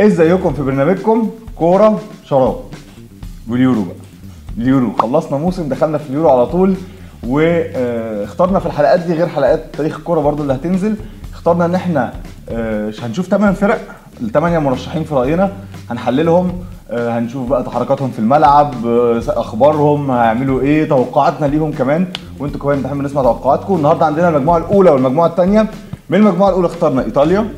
ازيكم في برنامجكم كورة شراب. واليورو بقى. اليورو. خلصنا موسم دخلنا في اليورو على طول واخترنا في الحلقات دي غير حلقات تاريخ الكورة برضو اللي هتنزل. اخترنا إن إحنا آه، هنشوف 8 فرق الثمانيه مرشحين في رأينا هنحللهم آه، هنشوف بقى تحركاتهم في الملعب آه، أخبارهم هيعملوا إيه توقعاتنا ليهم كمان. وأنتوا كمان بنحب نسمع توقعاتكم. النهارده عندنا المجموعة الأولى والمجموعة الثانية من المجموعة الأولى اخترنا إيطاليا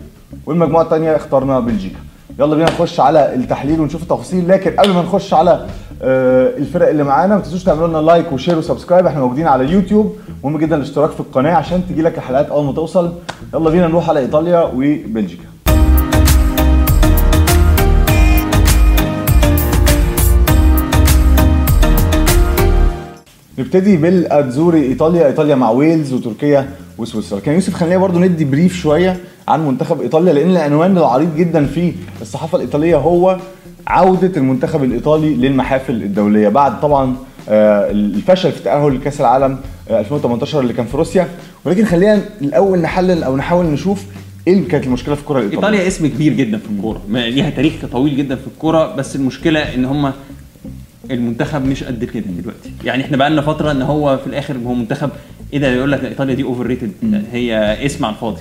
والمجموعة الثانية اخترنا بلجيكا. يلا بينا نخش على التحليل ونشوف التفاصيل. لكن قبل ما نخش على آه، الفرق اللي معانا ما تنسوش تعملوا لنا like و share و subscribe. إحنا موجودين على اليوتيوب مهم جدا الاشتراك في القناة عشان تجي لك الحلقات أول ما توصل. يلا بينا نروح على إيطاليا وبلجيكا. نبتدي بالأتزوري إيطاليا. إيطاليا مع ويلز وتركيا وسويسرا. كان يوسف خلينا برضو ندي بريف شوية عن منتخب إيطاليا لأن العنوان العريض جدا في الصحافة الإيطالية هو عودة المنتخب الإيطالي للمحافل الدولية. بعد طبعا آه، الفشل في التاهل لكأس العالم آه، 2018 اللي كان في روسيا. ولكن خلينا الأول نحلل أو نحاول نشوف إيه كانت المشكلة في الكرة الإيطالية. إيطاليا اسم كبير جدا في الكورة. ليها تاريخ طويل جدا في الكورة. بس المشكلة إن هم المنتخب مش قد كده دلوقتي. يعني إحنا بقى لنا فترة إن هو في الآخر هو منتخب إيه ده؟ يقول لك إيطاليا دي overrated هي اسم على الفاضي.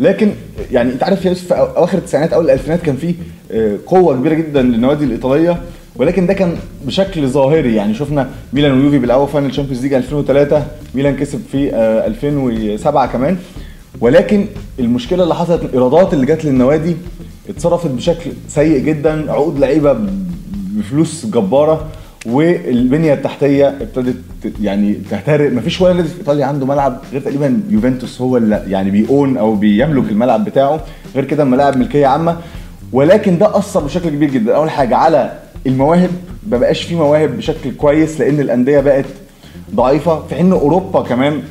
لكن يعني أنت عارف يا يوسف في أواخر التسعينات أول الألفينات كان في آه، قوة كبيرة جدا للنوادي الإيطالية ولكن ده كان بشكل ظاهري. يعني شفنا ميلان ويوفي بيلعبوا final Champions League 2003 ميلان كسب في آه، 2007 كمان. ولكن المشكلة اللي حصلت الإيرادات اللي جت للنوادي اتصرفت بشكل سيء جدا عقود لعيبة بفلوس جبارة والبنية التحتية ابتدت يعني تهترئ مفيش ولا نادي في إيطاليا عنده ملعب غير تقريبا يوفنتوس هو اللي يعني بيأون أو بيملك الملعب بتاعه. غير كده ملاعب ملكية عامة. ولكن ده أثر بشكل كبير جدا. أول حاجة على المواهب ما بقاش في مواهب بشكل كويس لأن الأندية بقت ضعيفة. في حين أوروبا كمان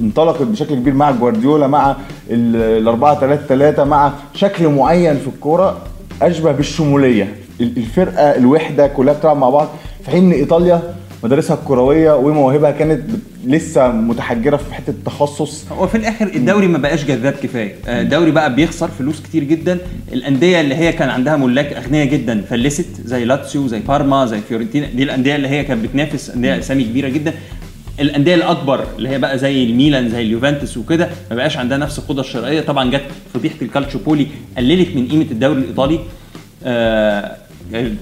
انطلقت بشكل كبير مع جوارديولا مع ال 4 3 3 مع شكل معين في الكورة أشبه بالشمولية. ال- الفرقة الوحدة كلها بتلعب مع بعض. في حين ان إيطاليا مدارسها الكروية ومواهبها كانت لسه متحجرة في حتة التخصص هو في الآخر الدوري ما بقاش جذاب كفاية. آه، الدوري بقى بيخسر فلوس كتير جدا. الأندية اللي هي كان عندها ملاك أغنياء جدا فلست زي لاتسيو زي بارما زي فيورنتينا. دي الأندية اللي هي كانت بتنافس أندية أسامي كبيرة جدا. الأندية الأكبر اللي هي بقى زي الميلان زي اليوفنتوس وكده ما بقاش عندها نفس القدرة الشرائية. طبعا جت فضيحة الكالتشوبولي قللت من قيمة الدوري الإيطالي. آه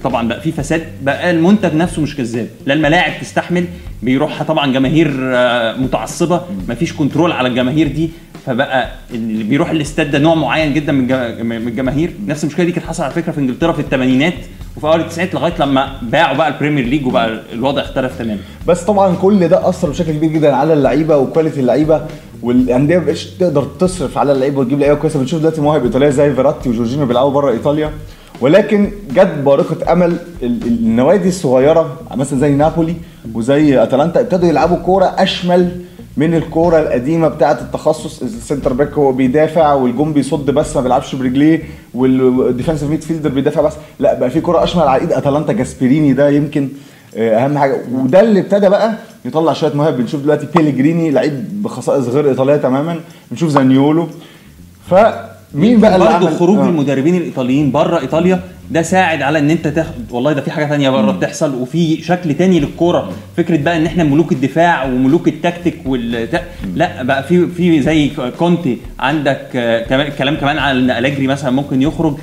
طبعا بقى في فساد بقى المنتج نفسه مش جذاب. لا الملاعب تستحمل بيروحها طبعا جماهير آه، متعصبة مفيش control على الجماهير دي. فبقى اللي بيروح الاستاد ده نوع معين جدا من الجماهير. نفس المشكلة دي كانت حصلت على فكرة في إنجلترا في الثمانينات وفي أول التسعينات لغاية لما باعوا بقى ال Premier League وبقى الوضع اختلف تماما. بس طبعا كل ده أثر بشكل كبير جدا على اللعيبة و quality اللعيبة والأندية. ما بقتش تقدر تصرف على اللعيبة وتجيب لعيبة كويسة. بنشوف دلوقتي مواهب إيطالية زي فيراتي وجورجينيو بيلعبوا بره إيطاليا. ولكن جت بارقة أمل ال- ال- النوادي الصغيرة مثلا زي نابولي وزي أتلانتا ابتدوا يلعبوا كورة أشمل من الكورة القديمة بتاعة التخصص. ال center back هو بيدافع والجون بيصد بس ما بيلعبش برجليه وال defensive midfielder بيدافع بس. لا بقى في كورة أشمل على إيد أتلانتا. جاسبريني ده يمكن آه، أهم حاجة. وده اللي ابتدى بقى يطلع شوية مواهب. بنشوف دلوقتي بيليجريني لعيب بخصائص غير إيطالية تماما. بنشوف زانيولو. فمين بقى اللي برضه خروج آه. المدربين الإيطاليين بره إيطاليا ده ساعد على إن أنت تاخد والله ده في حاجة تانية بره بتحصل وفي شكل تاني للكورة. فكرة بقى إن إحنا ملوك الدفاع وملوك التكتيك وال لا بقى في في زي كونتي عندك آه، كلام كمان على إن أليجري مثلا ممكن يخرج.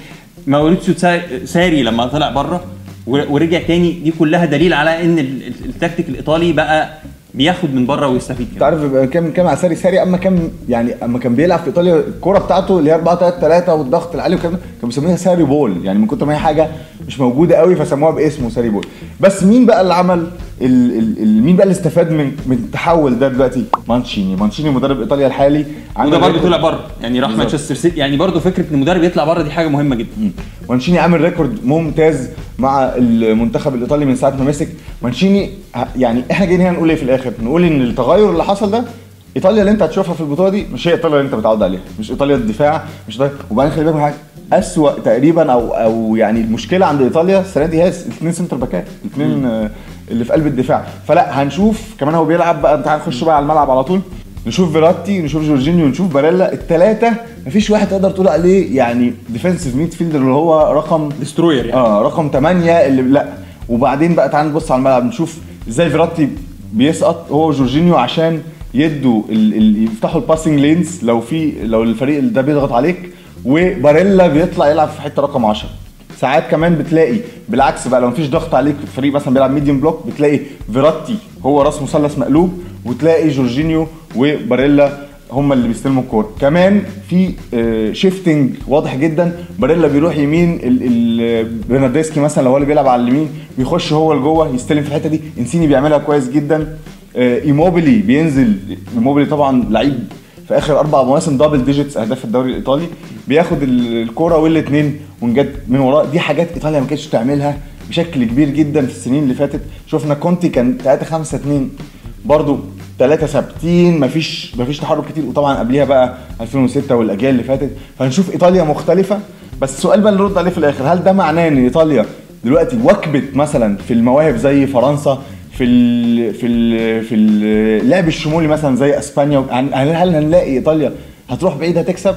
ماوريتسيو سا- ساري لما طلع بره ورجع تاني دي كلها دليل على إن ال- ال- التكتيك الإيطالي بقى بياخد من بره ويستفيد انت. عارف بيبقى كام كام على ساري؟ ساري أما كان يعني أما كان بيلعب في إيطاليا الكوره بتاعته اللي هي 4 3 3 والضغط العالي والكلام ده كانوا بيسموها Sarri ball. يعني من كتر ما هي حاجة مش موجودة قوي فسموها باسمه Sarri ball. بس مين بقى اللي عمل ال ال ال مين بقى اللي استفاد من من التحول ده دلوقتي؟ مانشيني. مانشيني مدرب إيطاليا الحالي. وده برضه طلع بره. يعني راح. مانشستر سيتي. يعني برضه فكرة إن المدرب يطلع بره دي حاجة مهمة جدا. مانشيني عامل record ممتاز مع المنتخب الإيطالي من ساعة ما مسك مانشيني يعني إحنا جايين هنا نقول إيه في الآخر؟ نقول إن التغير اللي حصل ده إيطاليا اللي أنت هتشوفها في البطولة دي مش هي إيطاليا اللي أنت متعود عليها مش إيطاليا الدفاع مش إيطاليا وبعدين خلي بالك من حاجة أسوأ تقريبا أو أو يعني المشكلة عند إيطاليا السنة دي هي الاثنين center back ات الاثنين اللي في قلب الدفاع. فلا هنشوف كمان هو بيلعب بقى انت هنخش بقى على الملعب على طول نشوف فيراتي نشوف جورجينيو نشوف باريلا الثلاثه مفيش واحد تقدر تقول عليه يعني defensive midfielder اللي هو رقم destroyer يعني. آه رقم 8 اللي لا. وبعدين بقى تعال نبص على الملعب نشوف إزاي فيراتي بيسقط هو وجورجينيو عشان يدوا. يفتحوا ال passing lanes لو في لو الفريق ده بيضغط عليك وباريلا بيطلع يلعب في حتة رقم 10 ساعات كمان بتلاقي بالعكس بقى لو مفيش ضغط عليك الفريق مثلا بيلعب medium block بتلاقي فيراتي هو راس مثلث مقلوب وتلاقي جورجينيو وباريلا هم اللي بيستلموا الكورة. كمان في shifting واضح جدا. باريلا بيروح يمين برناردسكي مثلا لو هو اللي بيلعب على اليمين بيخش هو لجوه يستلم في الحتة دي. إنسيني بيعملها كويس جدا. آه، إيموبيلي بينزل. إيموبيلي طبعا لعيب في آخر أربع مواسم double digits أهداف الدوري الإيطالي. بياخد ال- الكورة والاثنين ونجد من وراه. دي حاجات إيطاليا ما كانتش تعملها بشكل كبير جدا في السنين اللي فاتت. شفنا كونتي كان 3 5 2 برضو ثلاثة ثابتين مفيش مفيش تحرك كتير. وطبعا قبليها بقى 2006 والأجيال اللي فاتت فهنشوف إيطاليا مختلفة. بس السؤال بقى اللي نرد عليه في الآخر هل ده معناه إن إيطاليا دلوقتي وكبت مثلا في المواهب زي فرنسا في ال في ال في اللعب الشمولي مثلا زي إسبانيا؟ هل هل هنلاقي إيطاليا هتروح بعيد هتكسب؟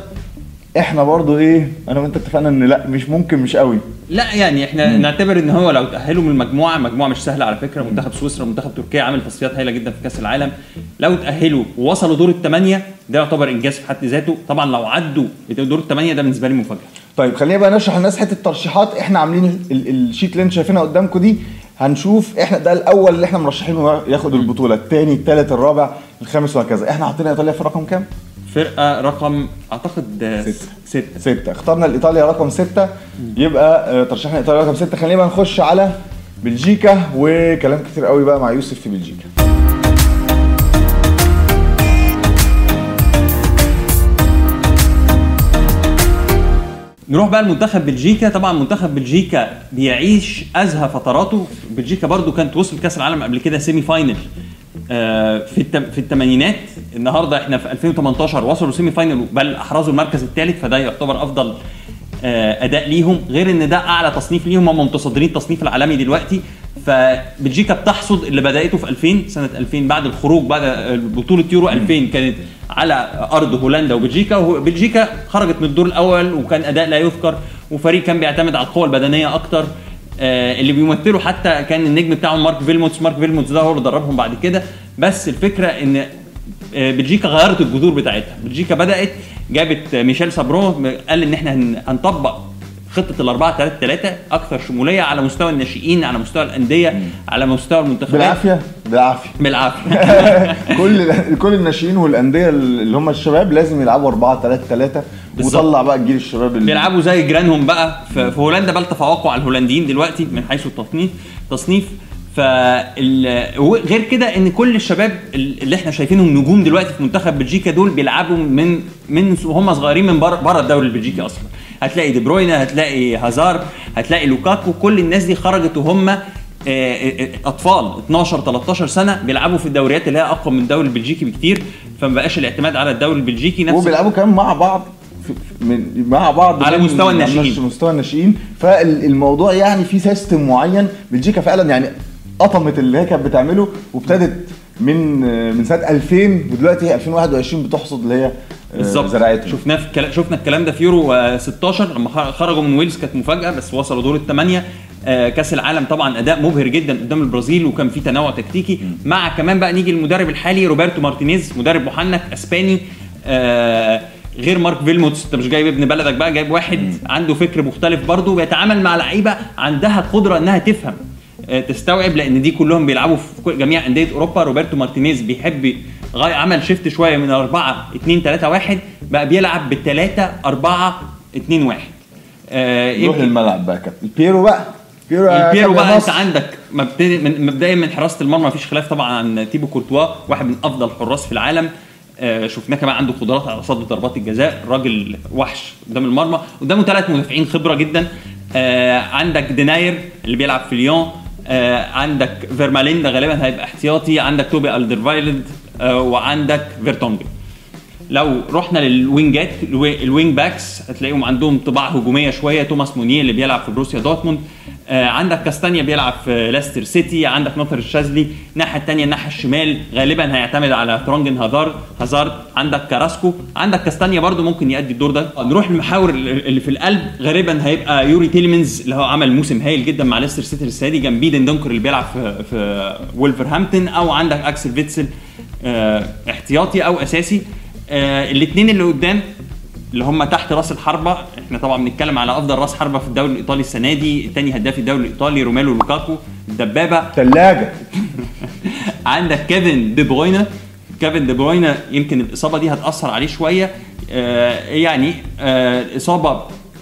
إحنا برضو إيه أنا وانت اتفقنا ان لا مش ممكن مش قوي. لا يعني إحنا نعتبر ان هو لو تاهلوا من المجموعة مجموعة مش سهلة على فكرة منتخب سويسرا ومنتخب تركيا عامل تصفيات هايلة جدا في كأس العالم. لو تاهلوا ووصلوا دور الثمانيه ده يعتبر إنجاز في حد ذاته. طبعا لو عدوا دور الثمانيه ده بالنسبة لي مفاجأة. طيب خلينا بقى نشرح للناس حتة الترشيحات إحنا عاملين ال- ال- الشيت اللي أنتوا شايفينها قدامكم دي. هنشوف إحنا ده الأول اللي إحنا مرشحينه ياخد البطولة. الثاني الثالث الرابع الخامس وهكذا. إحنا حاطين إيطاليا في رقم كام؟ فرقة رقم أعتقد ستة. ستة ستة. اخترنا لإيطاليا رقم ستة. يبقى آه، ترشيحنا ايطاليا رقم ستة. خلينا بقى نخش على بلجيكا وكلام كتير قوي بقى مع يوسف في بلجيكا. نروح بقى لمنتخب بلجيكا. طبعا منتخب بلجيكا بيعيش أزهى فتراته. بلجيكا برضو كانت وصل كأس العالم قبل كده semi final في التم في الثمانينات النهارده إحنا في 2018 وصلوا semi final بل أحرزوا المركز الثالث فده يعتبر أفضل آه، أداء ليهم غير إن ده أعلى تصنيف ليهم هم متصدرين التصنيف العالمي دلوقتي فبلجيكا بتحصد اللي بدأته في 2000 سنة 2000 بعد الخروج بعد بطولة يورو 2000 كانت على أرض هولندا وبلجيكا وبلجيكا خرجت من الدور الأول وكان أداء لا يذكر وفريق كان بيعتمد على القوة البدنية أكتر. آه، اللي بيمثله حتى كان النجم بتاعهم مارك فيلموتس. مارك فيلموتس ده هو اللي دربهم بعد كده. بس الفكرة إن آه، بلجيكا غيرت الجذور بتاعتها. بلجيكا بدأت جابت آه، ميشيل سابرو قال إن إحنا هن- هنطبق خطة الأربعة 3 3 أكثر شمولية على مستوى الناشئين على مستوى الأندية على مستوى المنتخبات. بالعافية. بالعافية. بالعافية. كل كل الناشئين والأندية اللي هم الشباب لازم يلعبوا 4 3 3 بالظبط. وطلع بقى الجيل الشباب اللي بيلعبوا زي جيرانهم بقى. في في هولندا بل تفوقوا على الهولنديين دلوقتي من حيث التصنيف تصنيف. فغير كده إن كل الشباب اللي إحنا شايفينهم نجوم دلوقتي في منتخب بلجيكا دول بيلعبوا من من وهم صغيرين من بره بره الدوري البلجيكي أصلا. هتلاقي دي بروينا هتلاقي هازار هتلاقي لوكاكو كل الناس دي خرجت وهم آه، آه، أطفال 12 13 سنة بيلعبوا في الدوريات اللي هي أقوى من الدوري البلجيكي بكتير فما بقاش الاعتماد على الدوري البلجيكي نفس وبيلعبوا كمان مع بعض من مع بعض على مستوى الناشئين. مستوى الناشئين. فالموضوع يعني في system معين. بلجيكا فعلا يعني قطمت اللي هي كانت بتعمله وابتدت من من سنة 2000 ودلوقتي 2021 بتحصد اللي هي آه، بالظبط. زرعته شفناه في الكلام شفنا الكلام ده في يورو آه، 16 لما خ- خرجوا من ويلز كانت مفاجأة بس وصلوا دور الثمانيه آه، كأس العالم طبعا أداء مبهر جدا قدام البرازيل وكان في تنوع تكتيكي. مع كمان بقى نيجي المدرب الحالي روبرتو مارتينيز مدرب محنك أسباني. آه، غير مارك فيلموتس أنت مش جايب ابن بلدك بقى جايب واحد عنده فكر مختلف برضه بيتعامل مع لعيبة عندها قدرة إنها تفهم. آه، تستوعب لأن دي كلهم بيلعبوا في جميع أندية أوروبا. روبرتو مارتينيز بيحب عمل shift شوية من 4 2 3 1 بقى بيلعب بالثلاثه 4 2 1 آه يروح يمكن للملعب بقى كابتن. البيرو بقى. بيرو البيرو بقى أنت. عندك مبدئيا من حراسة المرمى مفيش خلاف طبعا عن تيبو كورتوا واحد من أفضل الحراس في العالم. آه شفناه كمان عنده قدرات على صد ضربات الجزاء. راجل وحش قدام المرمى قدامه ثلاث مدافعين خبرة جدا. آه عندك ديناير اللي بيلعب في ليون. آه عندك فيرمالين ده غالبا هيبقى احتياطي عندك توبي ألدرفايلد آه وعندك فيرتونجن لو رحنا للوينجات الوي- ال wing backs هتلاقيهم عندهم طباع هجومية شوية توماس مونيه اللي بيلعب في بروسيا دورتموند. آه، عندك كاستانيا بيلعب في ليستر سيتي عندك نوتر الشاذلي الناحيه الثانية الناحية الشمال غالبا هيعتمد على ثورجان هازارد هازارد. عندك كاراسكو. عندك كاستانيا برده ممكن يأدي الدور ده. آه، نروح للمحاور اللي في القلب. غالبا هيبقى يوري تيلمنز اللي هو عمل موسم هايل جدا مع ليستر سيتي السنة دي. جنب دندونكر اللي بيلعب في في وولفرهامبتون. أو عندك أكسل فيتسل آه، احتياطي أو أساسي. الاثنين اللي قدام اللي هم تحت راس الحربة. إحنا طبعا بنتكلم على أفضل راس حربة في الدوري الإيطالي السنة دي ثاني هداف الدوري الإيطالي روميلو لوكاكو. الدبابه التلاجة عندك كيفن دي بروين. كيفن دي بروين يمكن الإصابة دي هتأثر عليه شوية. آه يعني آه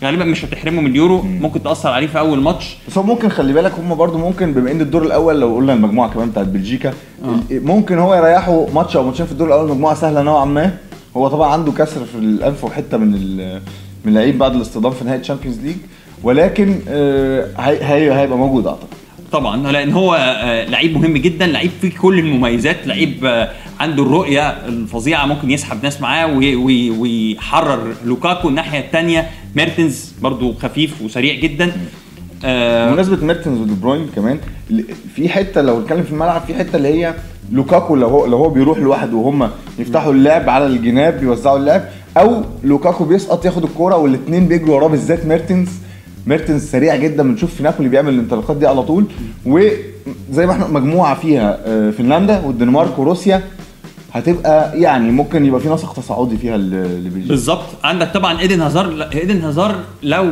غالبا مش هتحرمه من اليورو ممكن تأثر عليه في أول ماتش. بس هو ممكن خلي بالك هم برضو ممكن بما إن الدور الأول لو قلنا المجموعة كمان بتاعت بلجيكا آه. ممكن هو يريحوا ماتش أو ماتشين في الدور الأول مجموعه سهلة نوعا ما. هو طبعا عنده كسر في الأنف وحتة من من اللعيب بعد الاصطدام في نهائي Champions League ولكن آه، هيبقى موجود أعتقد. طبعا لأن هو آه، لعيب مهم جدا لعيب فيه كل المميزات لعيب آه، عنده الرؤية الفظيعة ممكن يسحب ناس معاه ويحرر لوكاكو الناحية الثانية ميرتنز برضو خفيف وسريع جدا. آه بمناسبة ميرتنز ودي بروين كمان في حتة لو نتكلم في الملعب في حتة اللي هي لوكاكو لو هو لو هو بيروح لوحده وهم يفتحوا اللعب على الجناب بيوزعوا اللعب أو لوكاكو بيسقط ياخد الكورة والاثنين بيجروا وراه بالذات ميرتنز ميرتنز سريع جدا بنشوف في نابولي بيعمل الانطلاقات دي على طول. وزي ما إحنا مجموعة فيها آه، فنلندا والدنمارك وروسيا هتبقى يعني ممكن يبقى في نسق تصاعدي فيها لبلجيكا بالظبط. عندك طبعا إيدن هازارد إيدن هازارد لو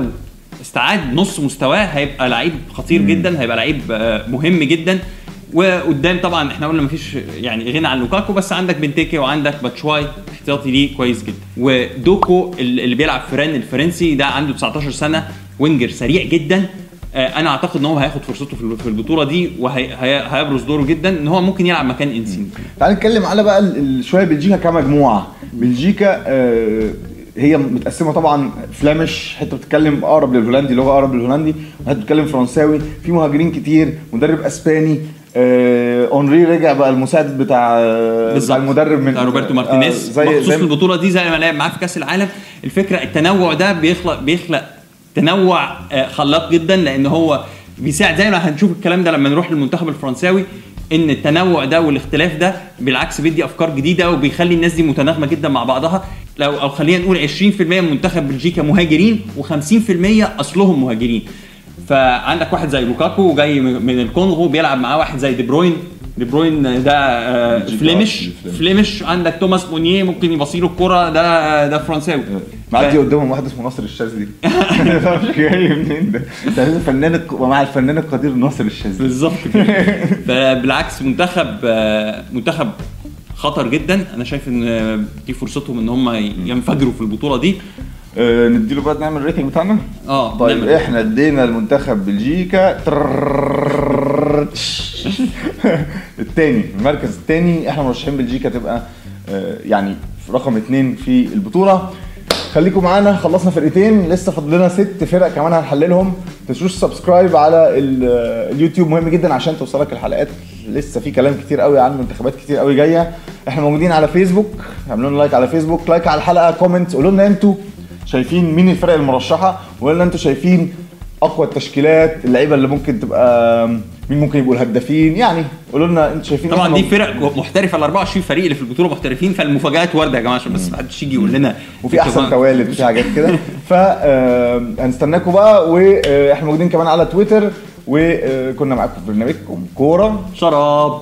استعاد نص مستواه هيبقى لعيب خطير جدا هيبقى لعيب آه، مهم جدا. وقدام طبعا إحنا قلنا مفيش يعني غنى عن لوكاكو بس عندك بنتيكي وعندك باتشواي احتياطي ليه كويس جدا. ودوكو اللي بيلعب في ران الفرنسي ده عنده 19 سنة winger سريع جدا. آه، أنا أعتقد إن هو هياخد فرصته في البطولة دي وهيبرز دوره جدا إن هو ممكن يلعب مكان إنسيني. تعال نتكلم على بقى شوية بلجيكا كمجموعة. بلجيكا آه، هي متقسمة طبعا فلامش حتة بتتكلم أقرب للهولندي لغة أقرب للهولندي وحته بتتكلم فرنساوي. في مهاجرين كتير مدرب أسباني آه، اونري رجع بقى المساعد بتاع آه، بتاع المدرب من روبرتو آه، مارتينيز. آه زي مخصوص زي البطولة دي زي ما لعب معاه في كأس العالم. الفكرة التنوع ده بيخلق بيخلق تنوع آه، خلاق جدا لأن هو بيساعد. زي ما هنشوف الكلام ده لما نروح للمنتخب الفرنساوي إن التنوع ده والاختلاف ده بالعكس بيدي أفكار جديدة وبيخلي الناس دي متناغمة جدا مع بعضها. لو أو خلينا نقول 20% من منتخب بلجيكا مهاجرين و50% أصلهم مهاجرين. فعندك واحد زي لوكاكو جاي من الكونغو بيلعب معاه واحد زي دي بروين. دي بروين eh, ده eh, Flemish Flemish عندك توماس مونيه ممكن يبصيله الكرة ده ده فرنساوي. آه. معدي قدامهم واحد اسمه ناصر الشاذلي. مش جاي منين ده؟ الفنان ومع الفنان القدير ناصر الشاذلي. بالظبط بالعكس منتخب آه، منتخب خطر جدا. أنا شايف إن آه، دي فرصتهم إن هم ينفجروا في البطولة دي. ندي نديله بقى نعمل ال rating بتاعنا؟ آه طيب نعمل. إحنا ادينا المنتخب بلجيكا. الثاني المركز الثاني إحنا مرشحين بلجيكا تبقى يعني يعني رقم اثنين في البطولة. خليكم معانا خلصنا فرقتين. لسه فاضلنا ست فرق كمان هنحللهم. تنسوش subscribe على آه، اليوتيوب. مهم جدا عشان توصلك الحلقات. لسه في كلام كتير قوي عن منتخبات كتير قوي جاية. إحنا موجودين على فيسبوك اعملوا like على فيسبوك like على الحلقة. comment قولوا لنا أنتوا. شايفين مين الفرق المرشحة لنا أنتوا شايفين أقوى التشكيلات اللعيبة اللي ممكن تبقى مين ممكن يبقوا الهدافين؟ يعني قولوا لنا أنتوا شايفين طبعا دي فرق محترفة ال 24 فريق اللي في البطولة محترفين فالمفاجآت وارده يا جماعة عشان بس محدش يجي يقول لنا وفي أحسن توالد وفي حاجات كده. فهنستناكم بقى وإحنا موجودين كمان على تويتر وكنا معاكم في برنامجكم كورة. شراب.